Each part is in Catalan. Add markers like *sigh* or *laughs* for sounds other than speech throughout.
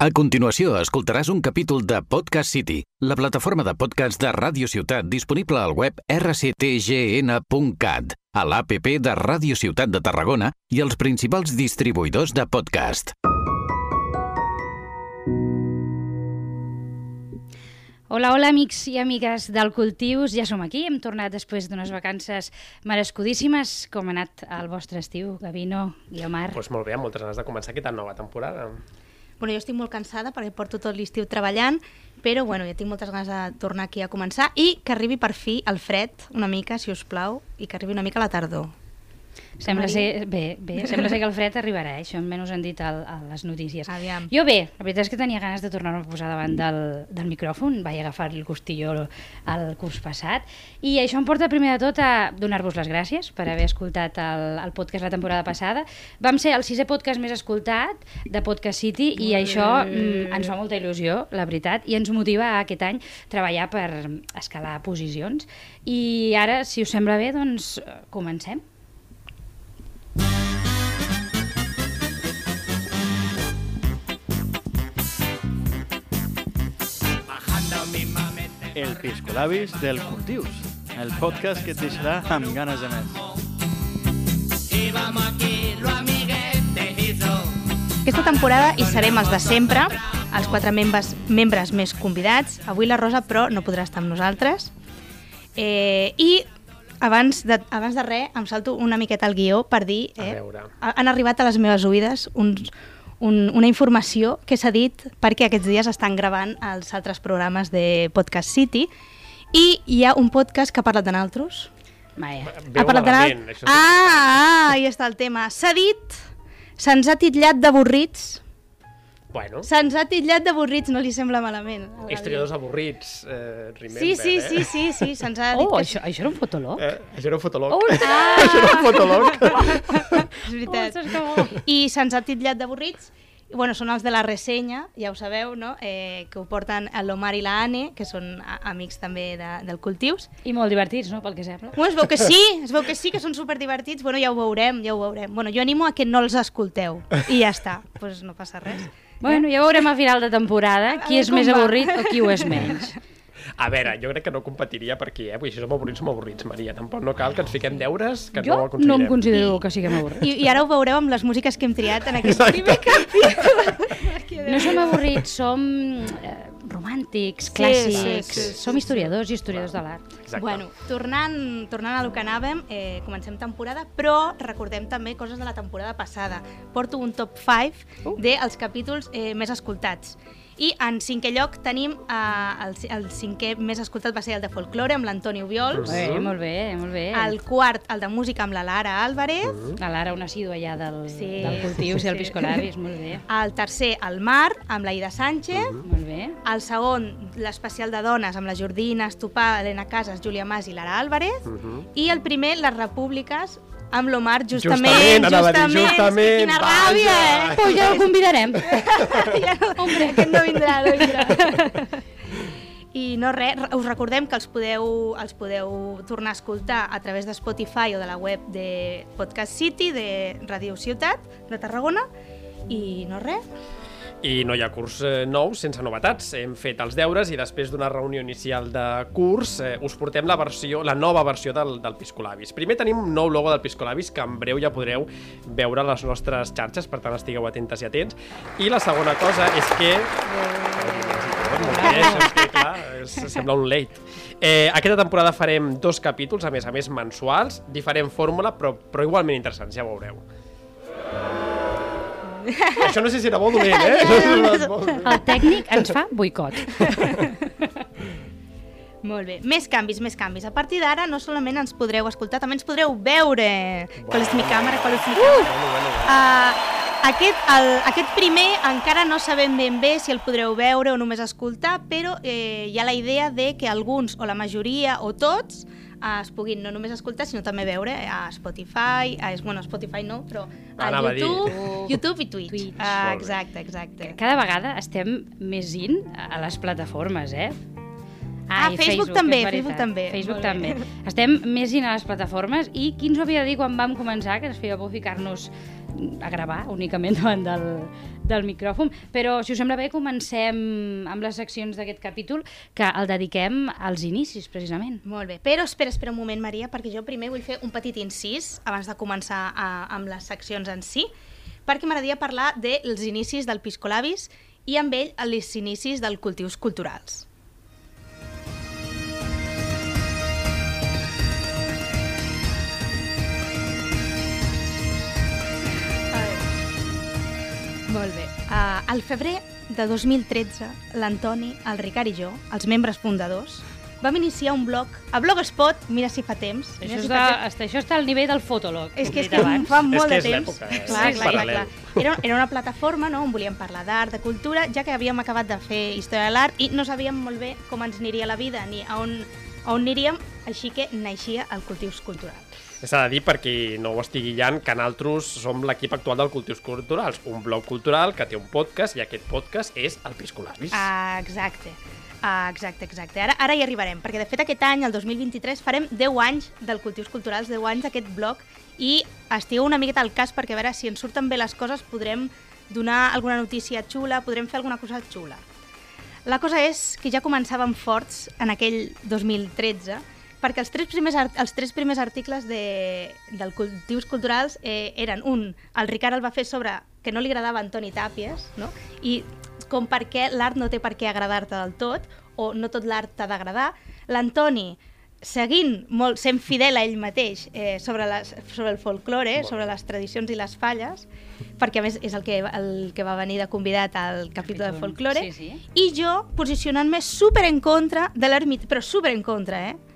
A continuació, escoltaràs un capítol de Podcast City, la plataforma de podcast de Ràdio Ciutat disponible al web rctgn.cat, a l'APP de Ràdio Ciutat de Tarragona i els principals distribuïdors de podcast. Hola, hola, amics i amigues del Cultius. Ja som aquí, hem tornat després d'unes vacances merescudíssimes. Com ha anat el vostre estiu, Gavino i Omar? Pues molt bé, amb moltes ganes de començar aquesta nova temporada. Bueno, jo estic molt cansada perquè porto tot l'estiu treballant, però bueno, ja tinc moltes ganes de tornar aquí a començar i que arribi per fi el fred una mica, si us plau, i que arribi una mica la tardor. Sembla ser, bé, bé, sembla ser que el fred arribarà, eh? això almenys han dit a, a les notícies. Aviam. Jo bé, la veritat és que tenia ganes de tornar-me a posar davant del, del micròfon, vaig agafar el costilló el curs passat, i això em porta primer de tot a donar-vos les gràcies per haver escoltat el, el podcast la temporada passada. Vam ser el sisè podcast més escoltat de Podcast City i això mm, ens fa molta il·lusió, la veritat, i ens motiva a aquest any treballar per escalar posicions. I ara, si us sembla bé, doncs comencem. El Piscolabis del Cultius, el podcast que et deixarà amb ganes de més. Aquesta temporada hi serem els de sempre, els quatre membres, membres més convidats. Avui la Rosa, però, no podrà estar amb nosaltres. Eh, I abans de, abans de res, em salto una miqueta al guió per dir... A Eh, veure. ha- han arribat a les meves oïdes uns, un, una informació que s'ha dit perquè aquests dies estan gravant els altres programes de Podcast City i hi ha un podcast que ha parlat de naltros. Vaja. Ha parlat de nalt- sí. Ah, ah, ahí està el tema. S'ha dit, se'ns ha titllat d'avorrits, Bueno, se'ns ha titllat d'avorrits, no li sembla malament. historiadors avorrits, eh, remember, Sí, sí, eh? sí, sí, sí, se'ns ha dit Oh, que això, això era un fotolog? Eh, això era un fotolog. Oh, *laughs* Ah, això era un fotolog. *laughs* és veritat. Bo. I se'ns ha titllat d'avorrits. Bueno, són els de la ressenya, ja ho sabeu, no? Eh, que ho porten l'Omar i la Anne, que són amics també de, del Cultius. I molt divertits, no?, pel que sembla. Bueno, es veu que sí, es veu que sí, que són superdivertits. Bueno, ja ho veurem, ja ho veurem. Bueno, jo animo a que no els escolteu. I ja està, doncs pues no passa res. Bueno, ja veurem a final de temporada qui és més avorrit o qui ho és menys. *laughs* A veure, jo crec que no competiria per aquí, eh? Vull dir, si som avorrits, som avorrits, Maria. Tampoc no cal que ens fiquem deures que Jo no no aconseguirem. em considero que siguem avorrits. I, I ara ho veureu amb les músiques que hem triat en aquest primer capítol. No som avorrits, som eh, romàntics, Sí, clàssics, sí, sí, som historiadors i historiadors de l'art. Exacte. Bueno, tornant, tornant a lo que anàvem, eh, comencem temporada, però recordem també coses de la temporada passada. Porto un top 5 dels capítols eh, més escoltats. I en cinquè lloc tenim eh, el, el cinquè més escoltat va ser el de folklore amb l'Antoni Ubiols, Bé, molt bé, molt bé. el quart el de música amb la Lara Álvarez, La Lara, una assídua ja del, Sí, del cultiu sí, i del sí. piscolabis, molt bé. el tercer el Mar amb la Ida Sánchez, Molt bé. el segon l'especial de dones amb la Jordina Estupà, Helena Casas, Júlia Mas i Lara Álvarez, Mhm. i el primer, les repúbliques, amb l'Omar, justament, Justament, anava a dir, justament, justament, quina vaja. ràbia, eh? Pues ja el convidarem. *laughs* ja no, Hombre, aquest no vindrà, no vindrà. *laughs* I no res, re- us recordem que els podeu, els podeu tornar a escoltar a través de Spotify o de la web de Podcast City, de Ràdio Ciutat, de Tarragona, i no res. I no hi ha curs eh, nou sense novetats. Hem fet els deures i després d'una reunió inicial de curs eh, us portem la versió, la nova versió del, del Piscolabis. Primer tenim un nou logo del Piscolabis que en breu ja podreu veure a les nostres xarxes, per tant estigueu atentes i atents. I la segona cosa és que... Molt bé, això és que, clar, sembla un late. Eh, aquesta temporada farem dos capítols, a més a més mensuals, diferent fórmula, però, però igualment interessants, ja ho veureu. *laughs* Això no sé si era bo o dolent, eh? *laughs* No. El tècnic ens fa boicot. *laughs* Molt bé. Més canvis, més canvis. A partir d'ara no solament ens podreu escoltar, també ens podreu veure. Qual és mi càmera? Qual és mi càmera? Bueno, bueno, bueno. Uh, aquest, el, aquest primer encara no sabem ben bé si el podreu veure o només escoltar, però eh, hi ha la idea de que alguns, o la majoria, o tots, es puguin no només escoltar, sinó també veure a Spotify, a, bueno, a Spotify no, però a Anava a dir. YouTube, YouTube i Twitch. Twitch. Ah, exacte, exacte. Cada vegada estem més in a les plataformes, eh? Ah, i Facebook també, és veritat. Facebook també. Facebook Molt també. bé. Estem més in a les plataformes i qui ens ho havia de dir quan vam començar, que ens feia por ficar-nos a gravar únicament davant del, del micròfon. Però, si us sembla bé, comencem amb les seccions d'aquest capítol, que el dediquem als inicis, precisament. Molt bé, però espera, espera un moment, Maria, perquè jo primer vull fer un petit incís abans de començar a, amb les seccions en si, perquè m'agradaria parlar dels inicis del Piscolabis i amb ell els inicis dels cultius culturals. Molt bé. Uh, al febrer de 2013, l'Antoni, el Ricard i jo, els membres fundadors, vam iniciar un blog a Blogspot, mira si fa temps. Això, mira és si de, fa temps. està, això està al nivell del fotolog. És que, és que fa molt que de és temps. l'època, eh? Clar, És clar, clar, clar. Era, era una plataforma no, on volíem parlar d'art, de cultura, ja que havíem acabat de fer història de l'art i no sabíem molt bé com ens aniria la vida ni a on, a on aniríem, així que naixia el Cultius Cultural. S'ha de dir, per qui no ho estigui llant, que nosaltres som l'equip actual del Cultius Culturals, un blog cultural que té un podcast i aquest podcast és el Piscolabis. Ah, exacte. Ah, exacte, exacte. Ara, ara hi arribarem, perquè de fet aquest any, el 2023, farem 10 anys del Cultius Culturals, 10 anys d'aquest blog, i estigueu una miqueta al cas perquè a veure si ens surten bé les coses podrem donar alguna notícia xula, podrem fer alguna cosa xula. La cosa és que ja començàvem forts en aquell 2013, perquè els tres primers, art els tres primers articles de, del Cultius Culturals eh, eren un, el Ricard el va fer sobre que no li agradava Antoni Tàpies, no? i com per què l'art no té per què agradar-te del tot, o no tot l'art t'ha d'agradar. L'Antoni, seguint molt, sent fidel a ell mateix eh, sobre, les, sobre el folklore, sobre les tradicions i les falles, perquè a més és el que, el que va venir de convidat al capítol de folklore, sí, sí. i jo posicionant-me super en contra de l'ermita, però super en contra, eh?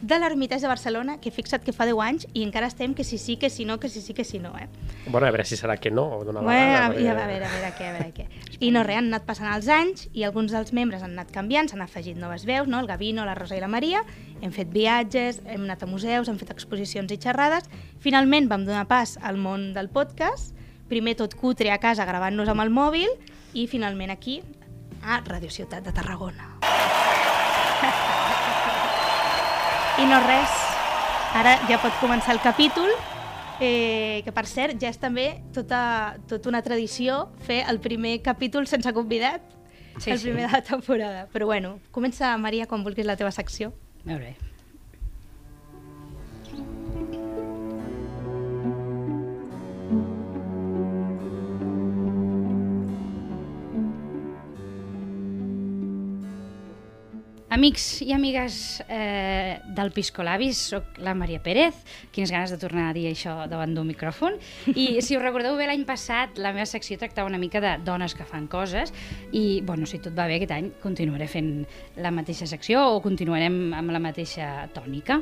De l'Ermitàs de Barcelona, que fixa't que fa 10 anys i encara estem que si sí, que si no, que si sí, que si no, eh? Bueno, a veure si serà que no, o d'una Bueno, vegada. a, a veure, a veure què, a veure què. *laughs* I no res, han anat passant els anys i alguns dels membres han anat canviant, s'han afegit noves veus, no? el Gavino, la Rosa i la Maria, hem fet viatges, hem anat a museus, hem fet exposicions i xerrades. Finalment vam donar pas al món del podcast, primer tot cutre a casa gravant-nos amb el mòbil i finalment aquí a Radio Ciutat de Tarragona. *laughs* I no res, ara ja pot començar el capítol, eh, que per cert ja és també tota, tota una tradició fer el primer capítol sense convidat, Sí, el sí. primer de la temporada. Però bueno, comença, Maria, quan vulguis la teva secció. Molt bé. Amics i amigues eh, del Piscolabis, sóc la Maria Pérez. Quines ganes de tornar a dir això davant d'un micròfon. I *laughs* si us recordeu bé, l'any passat la meva secció tractava una mica de dones que fan coses i, bueno, si tot va bé aquest any, continuaré fent la mateixa secció o continuarem amb la mateixa tònica.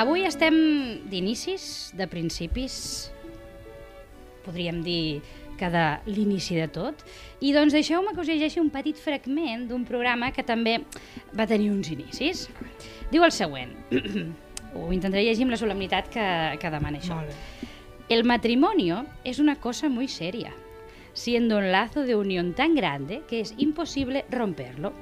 Avui estem d'inicis, de principis, podríem dir que de l'inici de tot. I doncs deixeu-me que us llegeixi un petit fragment d'un programa que també va tenir uns inicis. Diu el següent. *clears throat* Ho intentaré llegir amb la solemnitat que, que demana això. El matrimonio es una cosa muy seria, siendo un lazo de unión tan grande que es imposible romperlo.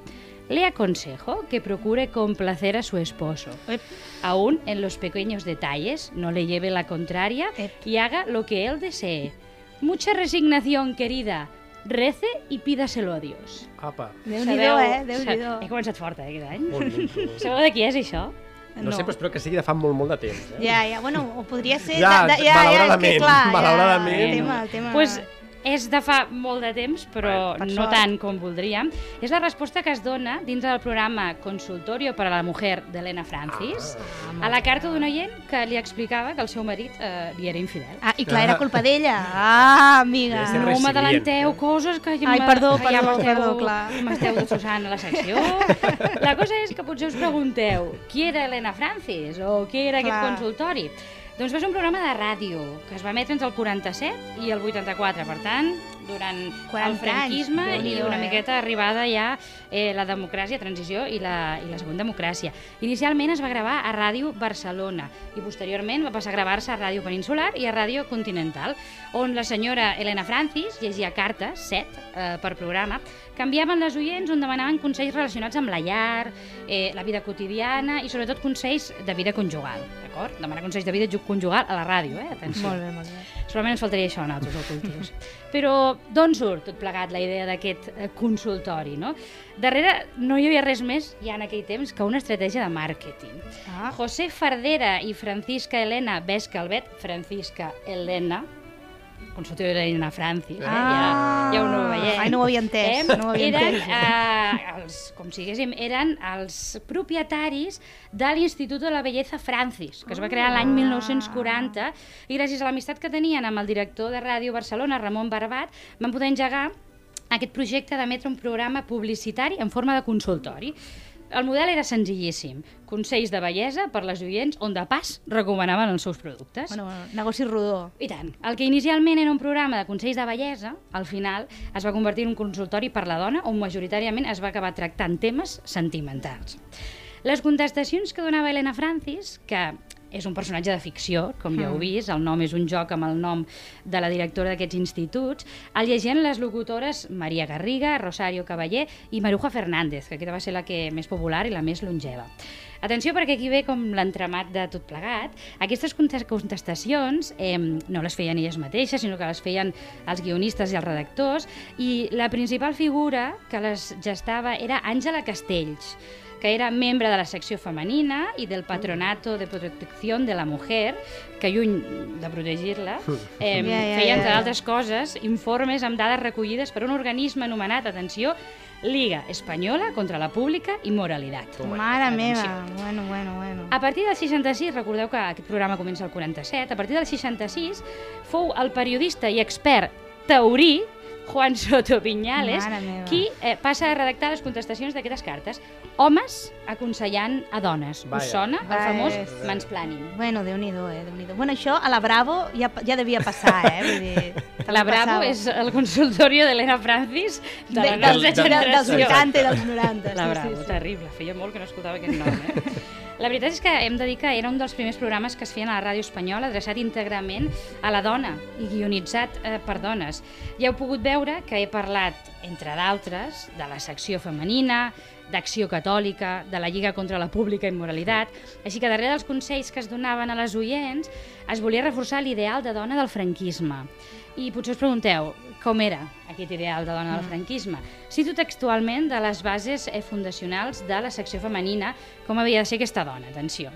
Le aconsejo que procure complacer a su esposo. Ep. Aún en los pequeños detalles, no le lleve la contraria Ep. y haga lo que él desee. Mucha resignación, querida. Rece y pídaselo a Dios. Apa, Déu-n'hi-do, eh? Sa- Déu-n'hi-do. He començat fort, eh, aquest any. molt bé. *laughs* Sabeu de qui és, això? No, sé, però espero que sigui de fa molt, molt de temps. Eh? Ja, ja, bueno, o podria ser... Ja, de, de, ja, ja, és que malauradament, clar, malauradament. Ja, el tema, el tema... pues és de fa molt de temps, però Per no sort. tant com voldríem. És la resposta que es dona dins del programa Consultorio para la Mujer d'Helena Francis Ah. a la carta d'un oient que li explicava que el seu marit eh, li era infidel. Ah, i clar, era culpa d'ella. *laughs* Ah, amiga. No m'adelanteu coses que ja Ai, me- perdó, que ja perdó, m'esteu- perdó, clar. m'esteu destrossant a la secció. *laughs* La cosa és que potser us pregunteu qui era Helena Francis o qui era aquest Clar. consultori. Doncs va ser un programa de ràdio que es va emetre entre el 47 i el 84, per tant, durant 40 el franquisme anys, i una eh? miqueta arribada ja eh, la democràcia, transició i la, i la segona democràcia. Inicialment es va gravar a Ràdio Barcelona i posteriorment va passar a gravar-se a Ràdio Peninsular i a Ràdio Continental, on la senyora Elena Francis llegia cartes, set, eh, per programa, canviaven les oients on demanaven consells relacionats amb la llar, eh, la vida quotidiana i sobretot consells de vida conjugal, d'acord? Demanar consells de vida ju- conjugal a la ràdio, eh? Atenció. Molt bé, molt bé. Solament ens faltaria això a nosaltres, al Cultius. Però d'on surt tot plegat la idea d'aquest eh, consultori, no? Darrere no hi havia res més, ja en aquell temps, que una estratègia de màrqueting. Ah. José Fardera i Francisca Elena Vescalvet, Francisca Elena, consultiu Elena Francis, eh? ja, ja ho no ho veieu. Ai, no ho havia entès, no ho havia eren, entès. eh, els, com si diguéssim, eren els propietaris de l'Institut de la Belleza Francis, que es va crear l'any 1940, i gràcies a l'amistat que tenien amb el director de Ràdio Barcelona, Ramon Barbat, van poder engegar aquest projecte d'emetre un programa publicitari en forma de consultori. El model era senzillíssim. Consells de bellesa per les oients on de pas recomanaven els seus productes. Bueno, bueno, negoci rodó. I tant. El que inicialment era un programa de consells de bellesa, al final es va convertir en un consultori per la dona on majoritàriament es va acabar tractant temes sentimentals. Les contestacions que donava Helena Francis, que és un personatge de ficció, com ja heu vist, el nom és un joc amb el nom de la directora d'aquests instituts, el llegien les locutores Maria Garriga, Rosario Cavaller i Maruja Fernández, que aquesta va ser la que més popular i la més longeva. Atenció perquè aquí ve com l'entramat de tot plegat. Aquestes contes- contestacions eh, no les feien elles mateixes, sinó que les feien els guionistes i els redactors, i la principal figura que les gestava era Àngela Castells, que era membre de la secció femenina i del Patronato de Protecció de la Mujer, que lluny de protegir-la, eh, feia, entre altres coses, informes amb dades recollides per un organisme anomenat, atenció, Liga Espanyola contra la Pública i Moralitat. Mare meva. Bueno, bueno, bueno. A partir del 66, recordeu que aquest programa comença el 47, a partir del 66 fou el periodista i expert taurí Juan Soto Viñales, qui eh, passa a redactar les contestacions d'aquestes cartes. Homes aconsellant a dones. Vaja. Us sona el Vaja. famós mansplaining? Bueno, déu-n'hi-do, eh, déu nhi -do. Bueno, això a la Bravo ja, ja devia passar, eh? Vull dir, *laughs* La Bravo passava. és el consultorio d'Helena Francis de, de, nostra de, dels generació. 80 i dels 90. La sí, Bravo, sí, sí. terrible. Feia molt que no escoltava aquest nom, eh? *laughs* La veritat és que hem de dir que era un dels primers programes que es feien a la ràdio espanyola, adreçat íntegrament a la dona i guionitzat eh, per dones. Ja heu pogut veure que he parlat, entre d'altres, de la secció femenina, d'Acció Catòlica, de la Lliga contra la Pública Immoralitat, així que darrere dels consells que es donaven a les oients es volia reforçar l'ideal de dona del franquisme. I potser us pregunteu, com era aquest ideal de dona del franquisme? Cito textualment de les bases eh, fundacionals de la secció femenina com havia de ser aquesta dona, atenció.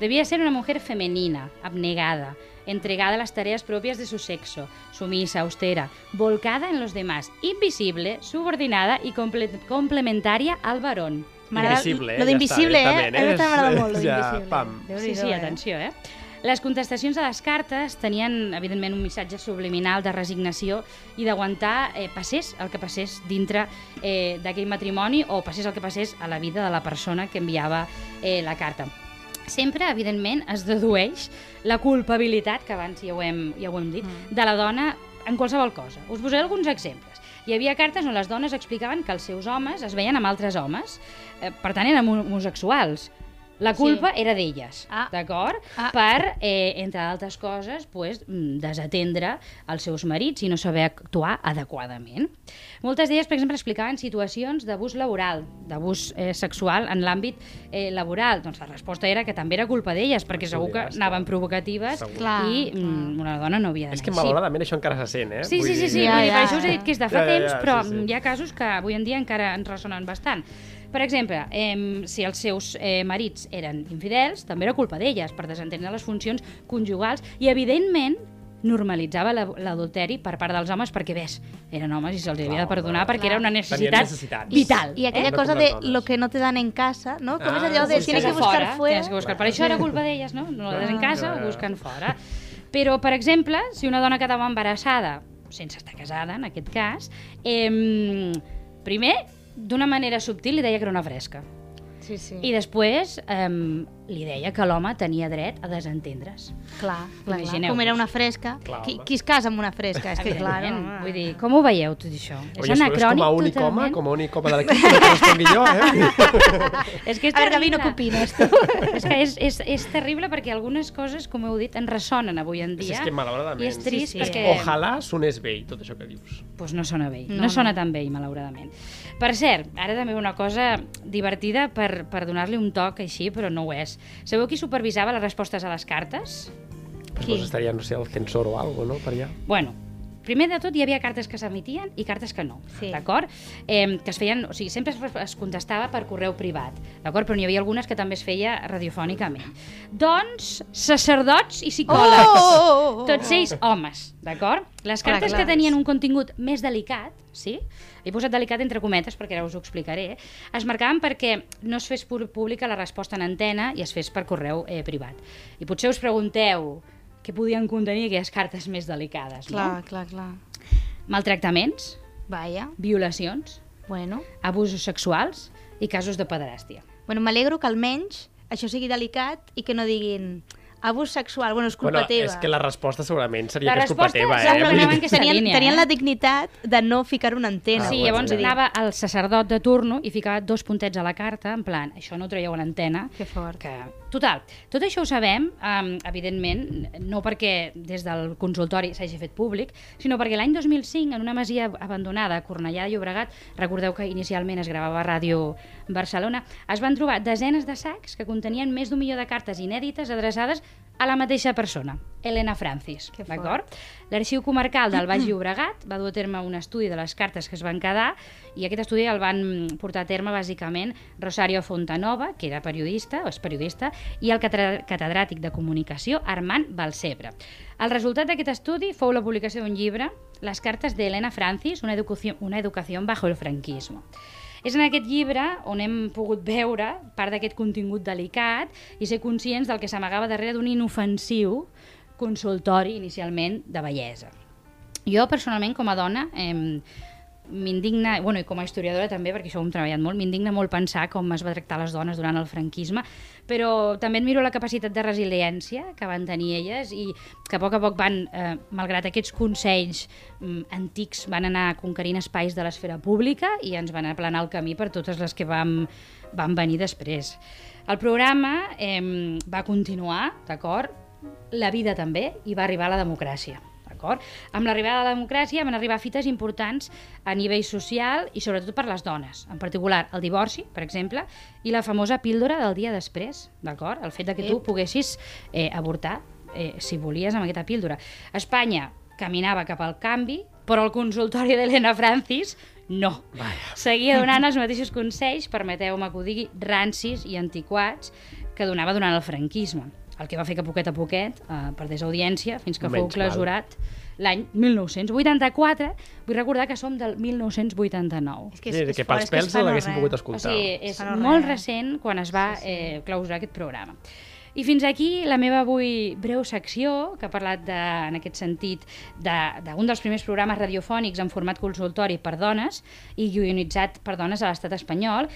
Debía ser una mujer femenina, abnegada, entregada a las tareas propias de su sexo, sumisa, austera, volcada en los demás, invisible, subordinada y comple- complementaria al varón. Invisible, eh? Lo Ja d'invisible, està, eh? A mi eh? també m'agrada molt, lo Ja, d'invisible. pam. Sí, sí, eh? atenció, eh? Les contestacions a les cartes tenien, evidentment, un missatge subliminal de resignació i d'aguantar eh, passés el que passés dintre eh, d'aquell matrimoni o passés el que passés a la vida de la persona que enviava eh, la carta. Sempre, evidentment, es dedueix la culpabilitat, que abans ja ho hem, ja ho hem dit, Mm. de la dona en qualsevol cosa. Us posaré alguns exemples. Hi havia cartes on les dones explicaven que els seus homes es veien amb altres homes, eh, per tant eren homo- homosexuals. La culpa sí. era d'elles, Ah. d'acord? Ah. Per, eh, entre altres coses, pues, mm, desatendre els seus marits i no saber actuar adequadament. Moltes d'elles, per exemple, explicaven situacions d'abús laboral, d'abús eh, sexual en l'àmbit eh, laboral. Doncs la resposta era que també era culpa d'elles, perquè Això segur que anaven provocatives Segur. Clar, i mm, una dona no havia d'anar És que malauradament això encara se sent, eh? Sí, sí, sí, dir- sí. Ja, ja, per això us he dit que és de fa ja, ja, temps, ja, però sí, sí. hi ha casos que avui en dia encara ens ressonen bastant. Per exemple, eh, si els seus eh, marits eren infidels, també era culpa d'elles per desentendre les funcions conjugals i, evidentment, normalitzava la- l'adulteri per part dels homes perquè, ves, eren homes i se'ls havia de perdonar perquè era una necessitat vital. I aquella No cosa de les lo que no te dan en casa, no? Com Ah, és allò de tienes que buscar fora, fuera. que buscar. Per això era culpa d'elles, no? No la des en casa, Clar. ho busquen fora. Però, per exemple, si una dona quedava embarassada, sense estar casada, en aquest cas, eh, primer, d'una manera subtil, li deia que era una fresca. Sí, sí. I després, eh, li deia que l'home tenia dret a desentendre's. Clar, clar, clar. Com era una fresca. Clar, qui, home. qui es casa amb una fresca? És que clar, home. Vull dir, com ho veieu tot això? Oi, és, és com a únic home, totalment. com a únic home de l'equip, no jo, eh? *laughs* És que és A veure, Gavi, no terrible. opines, tu? *laughs* és que és, és, és terrible perquè algunes coses, com heu dit, en ressonen avui en dia. és que malauradament. I és trist Sí, sí. perquè... Ojalà sonés bé tot això que dius. pues no sona bé, no, No, no sona no. tan bé, malauradament. Per cert, ara també una cosa divertida per, per donar-li un toc així, però no ho és. Sabeu qui supervisava les respostes a les cartes? Pues Qui? doncs estaria, no sé, el censor o algo, no? Per allà. Bueno, primer de tot hi havia cartes que s'emitien i cartes que no, Sí. d'acord? Eh, que es feien, o sigui, sempre es, es contestava per correu privat, d'acord? Però n'hi havia algunes que també es feia radiofònicament. Doncs, sacerdots i psicòlegs. Oh, oh, oh, oh. Tots ells homes, d'acord? Les cartes clar. que tenien un contingut més delicat, sí? He posat delicat entre cometes perquè ara us ho explicaré. Es marcaven perquè no es fes pública la resposta en antena i es fes per correu eh, privat. I potser us pregunteu què podien contenir aquelles cartes més delicades, Clar, no? clar, clar. Maltractaments, Vaja, violacions, bueno. abusos sexuals i casos de pederàstia. Bueno, m'alegro que almenys això sigui delicat i que no diguin abús sexual, bueno, és culpa Bueno, teva. és que la resposta segurament seria La que és culpa resposta teva, eh? la que anaven dir- aquesta tenien, línia, tenien eh? la dignitat de no ficar un antena. Ah, sí, llavors dir- anava el sacerdot de turno i ficava dos puntets a la carta, en plan, això no traieu en antena. Que fort. Que... Total, tot això ho sabem, um, evidentment, no perquè des del consultori s'hagi fet públic, sinó perquè l'any 2005, en una masia abandonada a Cornellà de Llobregat, recordeu que inicialment es gravava a Ràdio Barcelona, es van trobar desenes de sacs que contenien més d'un milió de cartes inèdites adreçades a la mateixa persona, Elena Francis, d'acord? L'Arxiu Comarcal del Baix Llobregat va dur a terme un estudi de les cartes que es van quedar i aquest estudi el van portar a terme bàsicament Rosario Fontanova, que era periodista, o és periodista, i el catedràtic de comunicació Armand Balcebre. El resultat d'aquest estudi fou la publicació d'un llibre, Les cartes d'Helena Francis, una educació, una educació bajo el franquismo. És en aquest llibre on hem pogut veure part d'aquest contingut delicat i ser conscients del que s'amagava darrere d'un inofensiu consultori inicialment de bellesa. Jo, personalment, com a dona, eh, m'indigna, bueno, i com a historiadora també, perquè això ho hem treballat molt, m'indigna molt pensar com es va tractar les dones durant el franquisme, però també admiro la capacitat de resiliència que van tenir elles i que a poc a poc van, eh, malgrat aquests consells mm, antics, van anar conquerint espais de l'esfera pública i ens van aplanar el camí per totes les que vam, van venir després. El programa eh, va continuar, d'acord? La vida també, i va arribar la democràcia. D'acord? Amb l'arribada de la democràcia van arribar fites importants a nivell social i sobretot per les dones, en particular el divorci, per exemple, i la famosa píldora del dia després, d'acord? El fet de que tu poguessis eh, avortar eh, si volies amb aquesta píldora. Espanya caminava cap al canvi, però el consultori d'Helena Francis no. Vaja. Seguia donant els mateixos consells, permeteu-me que ho digui, rancis i antiquats que donava durant el franquisme. El que va fer que poquet a poquet eh, perdés audiència fins que fou Menys mal. clausurat l'any 1984. Vull recordar que som del 1989. És que, Sí, que pels fort, és que pels es fa no l'haguéssim pogut O escoltar. sigui, és Fa no molt res. recent quan es va Sí, sí. eh, clausurar aquest programa. I fins aquí la meva avui breu secció, que ha parlat, de, en aquest sentit, de- d'un dels primers programes radiofònics en format consultori per dones i guionitzat per dones a l'estat espanyol.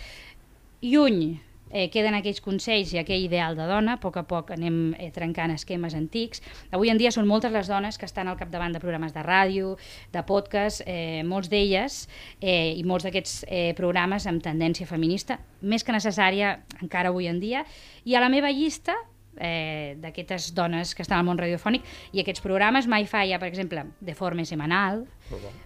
Lluny eh, queden aquells consells i aquell ideal de dona, a poc a poc anem eh, trencant esquemes antics. Avui en dia són moltes les dones que estan al capdavant de programes de ràdio, de podcast, eh, molts d'elles eh, i molts d'aquests eh, programes amb tendència feminista, més que necessària encara avui en dia. I a la meva llista eh, d'aquestes dones que estan al món radiofònic i aquests programes mai falla, per exemple, De forma semanal,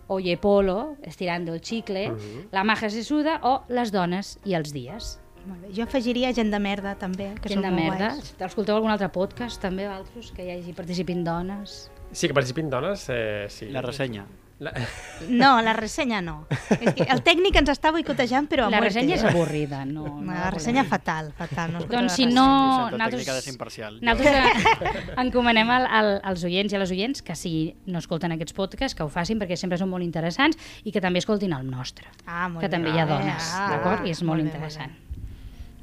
Oye Polo, Estirando el chicle, La maja sesuda o Les dones i els dies. Molt bé. Jo afegiria gent de merda, també, que Gent són de molt merda. guais. Escolteu algun altre podcast, també, altres, que hi hagi participin dones? Sí, que participin dones, eh, sí. La ressenya. La... *laughs* No, la ressenya no. És que el tècnic ens està boicotejant, però la ressenya és avorrida, no, no La ressenya fatal, fatal. No Doncs si no... Nosaltres- ser imparcial. Nosaltres *laughs* encomanem al, al, als oients i a les oients que si no escolten aquests podcasts, que ho facin perquè sempre són molt interessants i que també escoltin el nostre, Ah, molt que bé. també hi ha Ah, dones, ah, d'acord? I és molt, bé, interessant. Molt bé.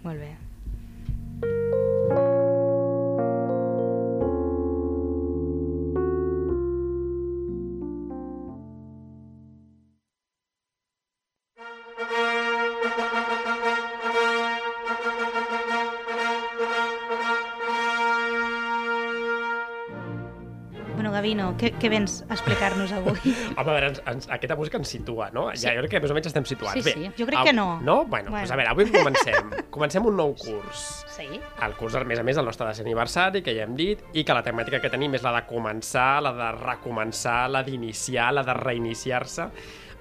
Molt. Gavino, què, què vens a explicar-nos avui? *laughs* Home, a veure, ens, ens, aquesta música ens situa, no? Sí. Ja, jo crec que més o menys estem situats. Sí, Bé, sí. Jo crec au- que no. No? Bueno, Bueno. Doncs a veure, avui comencem. comencem un nou curs. Sí. El curs, a més a més, el nostre desè aniversari, que ja hem dit, i que la temàtica que tenim és la de començar, la de recomençar, la d'iniciar, la de reiniciar-se.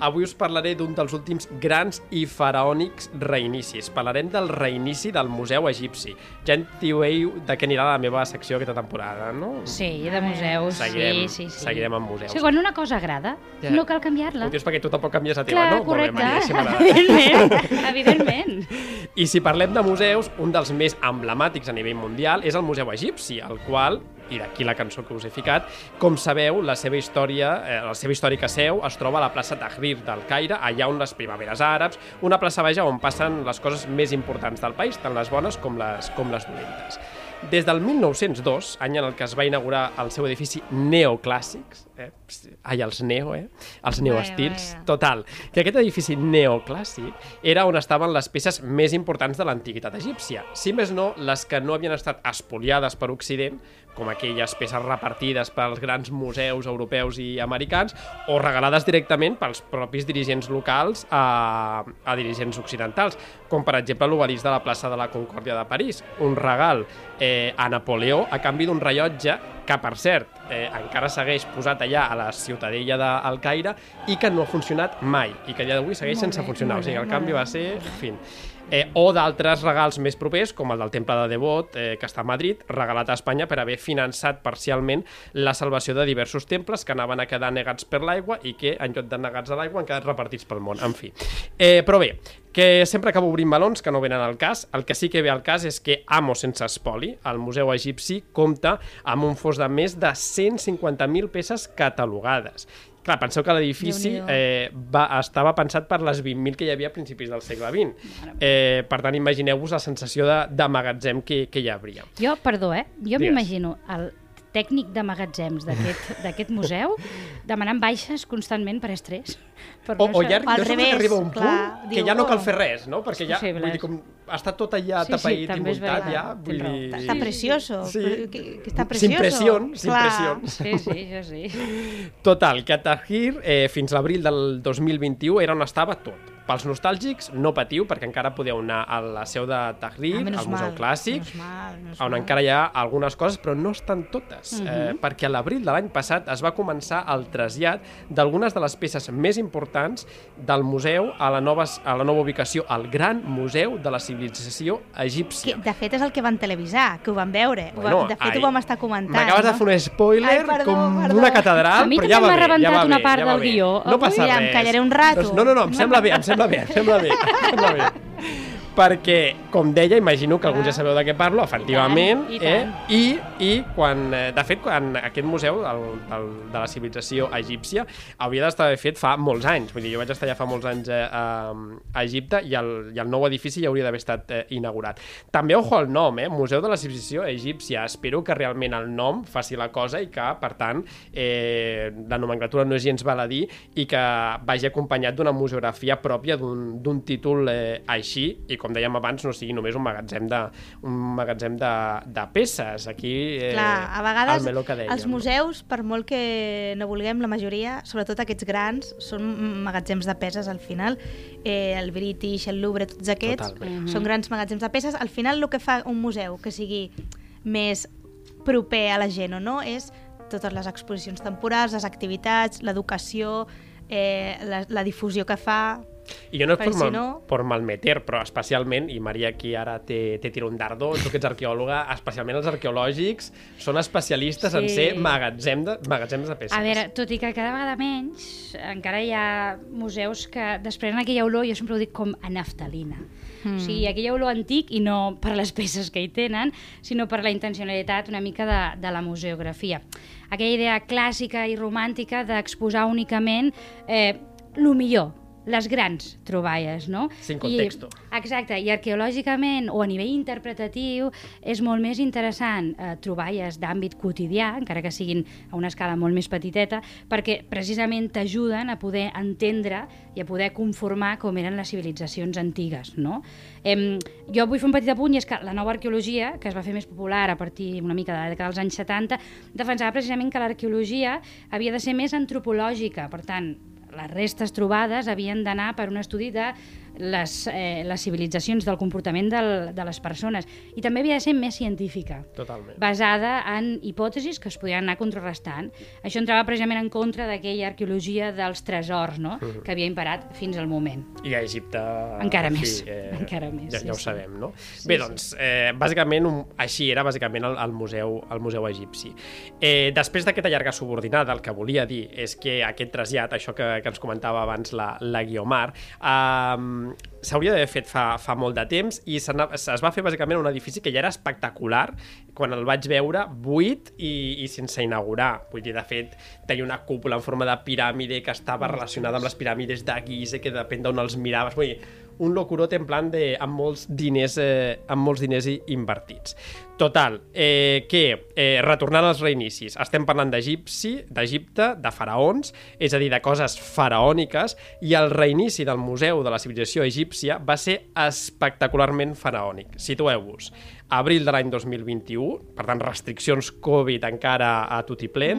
Avui us parlaré d'un dels últims grans i faraònics reinicis. Parlarem del reinici del Museu Egipci. Ja intuïu de què anirà la meva secció aquesta temporada, no? Sí, de museus, Seguirem, sí, sí, sí. seguirem amb museus. Sí, quan una cosa agrada, Ja. no cal canviar-la. Ho dius perquè tu tampoc canvies la teva, Clar, no? correcte. Molt bé, Maria, m'agrada. evidentment, evidentment. I si parlem de museus, un dels més emblemàtics a nivell mundial és el Museu Egipci, el qual, i d'aquí la cançó que us he ficat, com sabeu, la seva història, eh, la seva històrica seu es troba a la plaça Tahrir del Caire, allà on les primaveres àrabs, una plaça vaja on passen les coses més importants del país, tant les bones com les, com les dolentes. Des del 1902, any en el que es va inaugurar el seu edifici neoclàssics, eh? ai, els neo, eh? els neoestils, total, que aquest edifici neoclàssic era on estaven les peces més importants de l'antiguitat egípcia. Si més no, les que no havien estat espoliades per Occident, com aquelles peces repartides pels grans museus europeus i americans, o regalades directament pels propis dirigents locals a, a dirigents occidentals, com per exemple l'obelisc de la plaça de la Concòrdia de París, un regal eh, a Napoleó a canvi d'un rellotge que, per cert, eh, encara segueix posat allà a la ciutadella d'Al Caire i que no ha funcionat mai, i que a dia d'avui segueix Molt sense bé, funcionar. molt O sigui, bé, el canvi bé, va ser... bé. Fin. Eh, o d'altres regals més propers, com el del Temple de Devot, eh, que està a Madrid, regalat a Espanya per haver finançat parcialment la salvació de diversos temples que anaven a quedar negats per l'aigua i que, en lloc de negats a l'aigua, han quedat repartits pel món. En fi. Eh, però bé, que sempre acabo obrint melons que no venen al cas. El que sí que ve al cas és que Amo sense espoli, el Museu Egipci, compta amb un fos de més de 150.000 peces catalogades. Clar, penseu que l'edifici eh, va, estava pensat per les 20.000 que hi havia a principis del segle XX. Eh, per tant, imagineu-vos la sensació de, de magatzem que, que hi hauria. Jo, perdó, eh? Jo m'imagino el tècnic de magatzems d'aquest museu demanant baixes constantment per estrès. Per O, no o ja, al no sé revés, arriba un clar, punt que diu, ja no cal oh. fer res, no? Perquè ja, vull dir, com està tot allà Sí, sí, tapaït i també és muntat, ja, vull dir... Està, està precioso. Sí. Que, que està precioso. Sin pressió, sin pressió. Sí, sí, això sí. Total, que a Tahrir, eh, fins l'abril del 2021, era on estava tot. Pels nostàlgics, no patiu, perquè encara podeu anar a la seu de Tahrir, Ah, al Museu mal, Clàssic, menys mal, menys on mal. encara hi ha algunes coses, però no estan totes, Mhm. eh, perquè a l'abril de l'any passat es va començar el trasllat d'algunes de les peces més importants del museu a la nova, a la nova ubicació, al Gran Museu de la Civilització Que, Egípcia. de fet, és el que van televisar, que ho van veure. Ho Bueno, vam, de fet, ai, ho vam estar comentant. M'acabes no? de fer un spoiler Ai, perdó, com perdó. una catedral, A mi però també ja va m'ha bé, ja rebentat va una part ja del guió. No passa ja em res. callaré un rato. Doncs no, no, no, em sembla bé, em sembla *laughs* bé, em sembla bé. Em sembla bé. Perquè, com deia, imagino que alguns ja sabeu de què parlo, efectivament, I tant, i eh? tant. I, i quan, eh, de fet, quan aquest museu el, el, de la civilització egípcia hauria d'estar fet fa molts anys, vull dir, jo vaig estar ja fa molts anys eh, a, a Egipte i el, i el nou edifici ja hauria d'haver estat eh, inaugurat. També, ojo al nom, eh? Museu de la civilització egípcia, espero que realment el nom faci la cosa i que, per tant, eh, la nomenclatura no és gens baladí i que vagi acompanyat d'una museografia pròpia d'un títol eh, així i com dèiem abans no sigui només un magatzem de, un magatzem de, de peces aquí eh, Clar, a el vegades meló que dèiem. els museus, per molt que no vulguem, la majoria, sobretot aquests grans, són magatzems de peces al final. Eh, el British, el Louvre, tots aquests, Totalment. són grans magatzems de peces. Al final el que fa un museu que sigui més proper a la gent o no és totes les exposicions temporals, les activitats, l'educació, eh, la, la difusió que fa... I jo no és per, si mal, no- per malmeter, però especialment, i Maria aquí ara té, té tira un dardo, tu que ets arqueòloga, especialment els arqueològics són especialistes en Sí. ser magatzem de, magatzems de peces. A veure, tot i que cada vegada menys, encara hi ha museus que desprenen aquella olor, jo sempre ho dic com a naftalina. Mm. O sigui, aquella olor antic, i no per les peces que hi tenen, sinó per la intencionalitat una mica de, de la museografia. Aquella idea clàssica i romàntica d'exposar únicament eh, lo millor les grans troballes, no? Sin contexto. I, exacte, i arqueològicament o a nivell interpretatiu és molt més interessant eh, troballes d'àmbit quotidià, encara que siguin a una escala molt més petiteta, perquè precisament t'ajuden a poder entendre i a poder conformar com eren les civilitzacions antigues, no? Em, jo vull fer un petit apunt, i és que la nova arqueologia, que es va fer més popular a partir una mica de la dècada dels anys 70, defensava precisament que l'arqueologia havia de ser més antropològica, per tant, les restes trobades havien d'anar per un estudi de les, eh, les civilitzacions, del comportament del, de les persones. I també havia de ser més científica, Totalment. basada en hipòtesis que es podien anar contrarrestant. Això entrava precisament en contra d'aquella arqueologia dels tresors no? Mhm. que havia imparat fins al moment. I a Egipte... Encara en més, *laughs* encara més, Ja, sí, ja ho sí. sabem, no? Bé, doncs, eh, bàsicament, un, així era bàsicament el, el, museu, el museu egipci. Eh, després d'aquesta llarga subordinada, el que volia dir és que aquest trasllat, això que, que ens comentava abans la, la Guiomar, eh, s'hauria d'haver fet fa, fa molt de temps i es va fer bàsicament un edifici que ja era espectacular quan el vaig veure buit i, i sense inaugurar. Vull dir, de fet, tenia una cúpula en forma de piràmide que estava relacionada amb les piràmides de Gizeh, que depèn d'on els miraves. Vull dir, un locurot en plan de, amb molts diners, eh, amb molts diners invertits. Total, eh, que eh, retornant als reinicis, estem parlant d'egipci, d'Egipte, de faraons, és a dir, de coses faraòniques, i el reinici del Museu de la Civilització Egípcia va ser espectacularment faraònic. Situeu-vos, abril de l'any 2021, per tant, restriccions Covid encara a tot i ple,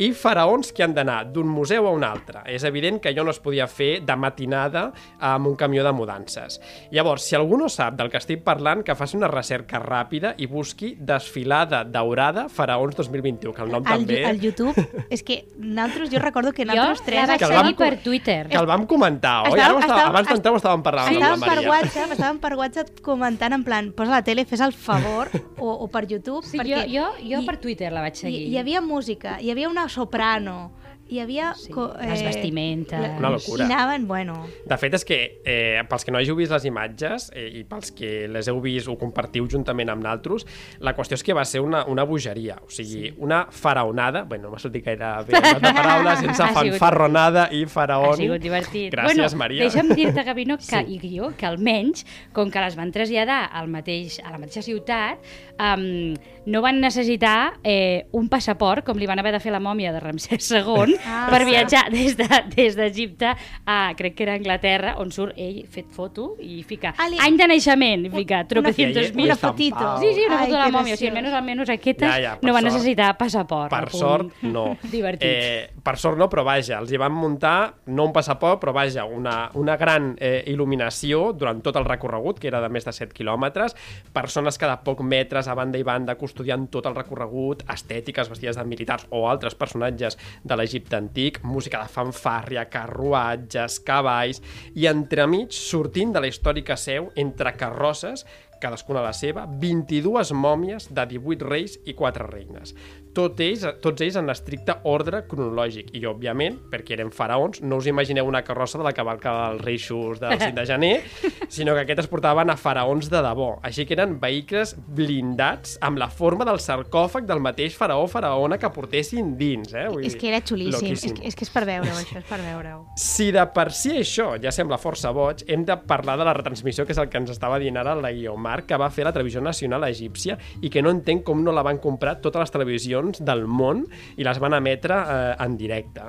i faraons que han d'anar d'un museu a un altre. És evident que allò no es podia fer de matinada amb un camió de mudances. Llavors, si algú no sap del que estic parlant, que faci una recerca ràpida i busqui Desfilada Daurada Faraons 2021, que el nom Al, també... al YouTube, és que nosaltres, jo recordo que Jo nosaltres la tres... vaig Que el seguir vam- per Twitter. Que el vam comentar, oi? Estàvem- Ara estava, estàvem- abans d'entrar ho estàvem parlant amb Estàvem la per Maria. WhatsApp, estàvem per WhatsApp comentant en plan, posa la tele, fes el favor, *laughs* o, o per YouTube, Sí, perquè... jo, jo, jo per Twitter la vaig seguir. Hi, hi havia música, hi havia una soprano, hi havia... Sí, co- les vestimentes. la- Una locura. Anaven, bueno... De fet, és que eh, pels que no hàgiu vist les imatges eh, i pels que les heu vist o compartiu juntament amb naltros, la qüestió és que va ser una, una bogeria, o sigui, sí. una faraonada, bueno, no m'ha sortit gaire bé de *laughs* paraules, sense fanfarronada i faraoni. Ha sigut divertit. Gràcies, bueno, Maria. Deixa'm dir-te, Gavino, que, Sí. sí. i jo, que almenys, com que les van traslladar al mateix, a la mateixa ciutat, um, no van necessitar eh, un passaport, com li van haver de fer la mòmia de Ramsès II, Ah, per viatjar des de- des d'Egipte a, crec que era Anglaterra, on surt ell fet foto i fica Ah, li- any de naixement, i fica I tropecientos mil. Una fotito. Sí, sí, una Ai, foto de la mòmia. O sigui, almenys, almenys aquestes Ja, ja, no van sort. necessitar passaport. Per punt. sort, *laughs* no. Divertit. Eh, per sort no, però vaja, els hi van muntar, no un passaport, però vaja, una, una gran eh, il·luminació durant tot el recorregut, que era de més de 7 quilòmetres, persones cada poc metres a banda i banda custodiant tot el recorregut, estètiques vestides de militars o altres personatges de l'Egipte antic, música de fanfàrria, carruatges, cavalls, i entremig, sortint de la històrica seu, entre carrosses, cadascuna la seva, 22 mòmies de 18 reis i 4 reines. Tot ells, tots ells en estricte ordre cronològic. I, òbviament, perquè eren faraons, no us imagineu una carrossa de la cavalca dels reixos del 5 de gener, *laughs* sinó que aquests es portaven a faraons de debò. Així que eren vehicles blindats amb la forma del sarcòfag del mateix faraó o faraona que portessin dins. Eh? Vull És que era xulíssim, és que, és que és per veure-ho, això, és per veure-ho. Si de per si això ja sembla força boig, hem de parlar de la retransmissió, que és el que ens estava dient ara la Guiomar, que va fer la televisió nacional egípcia i que no entenc com no la van comprar totes les televisions del món i les van emetre eh, en directe.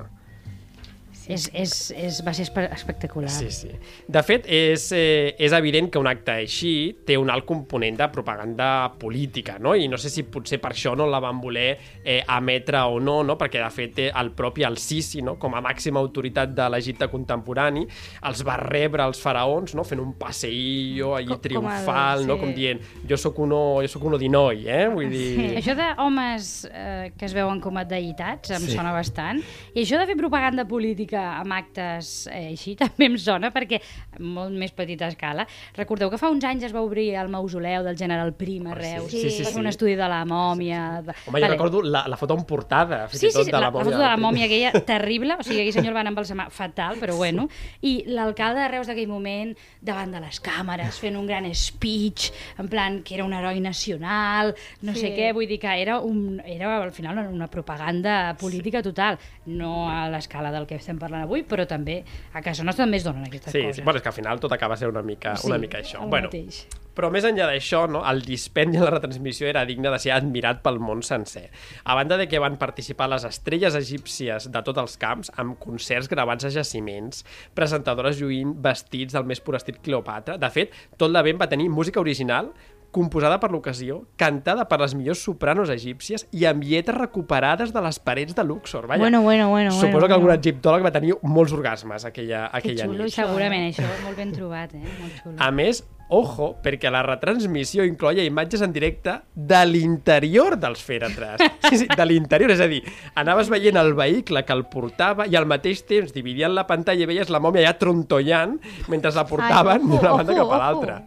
És, és, és, va ser espe- espectacular. Sí, sí. De fet, és, eh, és evident que un acte així té un alt component de propaganda política, no? I no sé si potser per això no la van voler eh, emetre o no, no? Perquè, de fet, el propi Al-Sisi, no? com a màxima autoritat de l'Egipte contemporani, els va rebre els faraons, no? Fent un passeillo allí Com- com el- triomfal, no? sí. Com dient, jo sóc uno, jo sóc uno d'inoi, eh? Vull dir... Sí. Això d'homes eh, que es veuen com a deïtats em Sí. sona bastant. I això de fer propaganda política amb actes eh, així *laughs* també em sona perquè molt més petita escala. Recordeu que fa uns anys es va obrir el mausoleu del general Prim a Oh, sí. Reus. Sí, sí, sí. fer un estudi de la mòmia. De... Home, jo recordo la, la foto en portada, fins Sí, i sí, tot, sí, de la, la, la foto de la mòmia aquella *laughs* terrible, o sigui, aquell senyor el van embalsamar fatal, però bueno, i l'alcalde de Reus d'aquell moment, davant de les càmeres, fent un gran speech, en plan que era un heroi nacional, no Sí. sé què, vull dir que era, un, era al final una propaganda política total, no a l'escala del que estem parlant avui, però també a casa nostra també es donen aquestes Sí, coses. sí, bueno, és que al final tot acaba sent una mica, una mica això. Bueno, mateix. Però més enllà d'això, no, el dispendi en la retransmissió era digne de ser admirat pel món sencer. A banda de que van participar les estrelles egípcies de tots els camps, amb concerts gravats a jaciments, presentadores lluint vestits del més pur estil Cleopatra. De fet, tot l'event va tenir música original, composada per l'ocasió, cantada per les millors sopranos egípcies i amb lletres recuperades de les parets de Luxor. Vaja, Bueno, bueno, bueno, Suposo bueno, que algun bueno. egiptòleg va tenir molts orgasmes aquella, aquella xulo, nit. Segurament, això, molt ben trobat, eh? Molt xulo. A més, ojo, perquè la retransmissió incloia imatges en directe de l'interior dels fèretres. Sí, sí, de l'interior, és a dir, anaves veient el vehicle que el portava i al mateix temps dividien la pantalla i veies la mòmia ja trontollant mentre la portaven d'una banda cap a l'altra.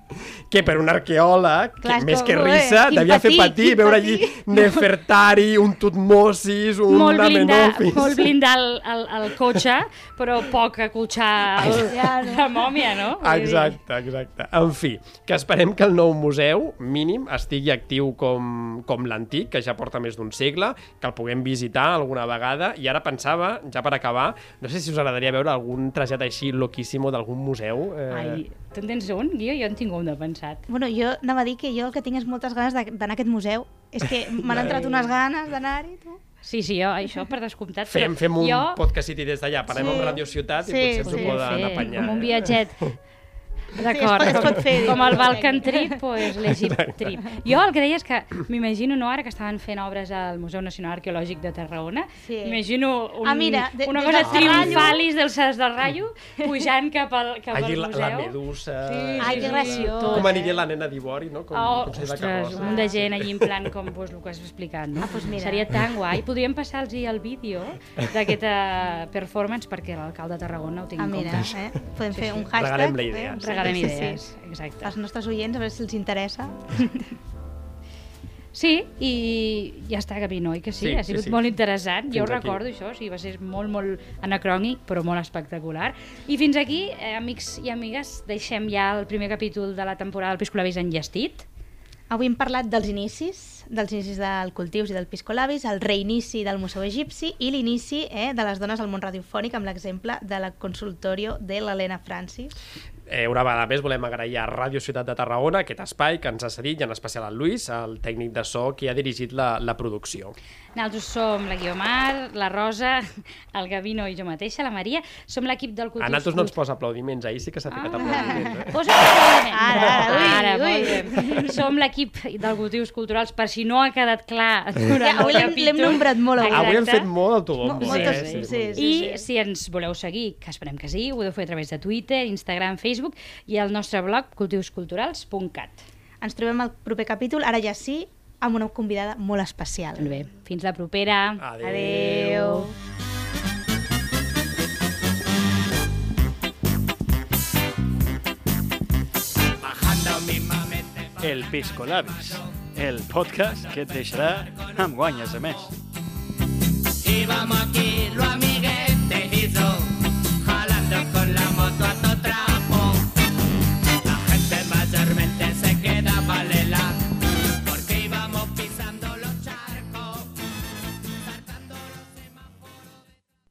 Que per un arqueòleg, Clar, que és més que eh, risa, quin devia fer patir, veure allí Nefertari, un Tutmosis, un molt blindar, Amenofis... molt blindar el, el, el cotxe, però poc acolxar el, la mòmia, no? Exacte, exacte. En fi, que esperem que el nou museu, mínim, estigui actiu com, com l'antic, que ja porta més d'un segle, que el puguem visitar alguna vegada, i ara pensava, ja per acabar, no sé si us agradaria veure algun trasllat així loquíssimo d'algun museu. Eh... Ai, tu en tens un, Guio? Jo en tinc un de pensat. Bueno, jo anava a dir que jo el que tinc és moltes ganes de- d'anar a aquest museu. És que m'han entrat unes ganes d'anar-hi, tu. Sí, sí, jo, això per descomptat. Fem, fem un jo... podcast city des d'allà, parem Sí. amb Radio Ciutat i Sí, potser ens sí. ho poden fer, apanyar. com un eh? *laughs* viatget. Sí, D'acord, es pot- es pot com, fer, com el Balkan. Trip, pues, l'Egypt Trip. Jo el que deia és que m'imagino, no, ara que estaven fent obres al Museu Nacional Arqueològic de Tarragona, Sí. m'imagino un, Ah, mira, de- una cosa Serrallo- triomfalis del Sas del Rayo pujant cap al, cap Allí al la, museu. la medusa... Sí, Ai, que graciós. tot. Com aniria la nena d'Ivori, no? Com, Oh, com de ostres, un munt de gent allí en plan com pues, el que has explicat, no? Ah, pues mira. Seria tan guai. Podríem passar-los el vídeo d'aquesta performance perquè l'alcalde de Tarragona ho tingui Ah, en mira, compte. eh? Podem fer un hashtag. Regalem-li eh? Idees. Regalem Sí, sí. idees, exacte. als nostres oients, a veure si els interessa. Sí, i ja està, Gavino, oi que sí? Sí, ha sí, sigut sí. molt interessant. jo Fins ho aquí. recordo, això, sí, va ser molt, molt anacrònic, però molt espectacular. I fins aquí, eh, amics i amigues, deixem ja el primer capítol de la temporada del Piscolabis enllestit. Avui hem parlat dels inicis, dels inicis del cultius i del piscolabis, el reinici del Museu Egipci i l'inici eh, de les dones al món radiofònic amb l'exemple de la consultorio de l'Helena Francis. Eh, una vegada més volem agrair a Ràdio Ciutat de Tarragona aquest espai que ens ha cedit i en especial al Lluís, el tècnic de so que ha dirigit la, la producció. Nosaltres som la Guiomar, la Rosa, el Gavino i jo mateixa, la Maria. Som l'equip del cultiu... A nosaltres no ens posa aplaudiments, ahir sí que s'ha ficat Ah. aplaudiments. Eh? Posa aplaudiments. Ara, ara, ui, ara, ui. molt bé. Som l'equip del cultius culturals, per si no ha quedat clar durant Ja, avui el l'hem- capítol. l'hem nombrat molt, avui. Avui hem Exacte. fet molt autobombo. Mo- moltes- eh? sí, sí, I sí. si ens voleu seguir, que esperem que sí, ho podeu fer a través de Twitter, Instagram, Facebook i el nostre blog cultiusculturals.cat. Ens trobem al proper capítol, ara ja sí, amb una convidada molt especial. Molt bé, fins la propera. Adéu. El Pisco Labis, el podcast que et deixarà amb guanyes a més. Íbamos aquí los amiguetes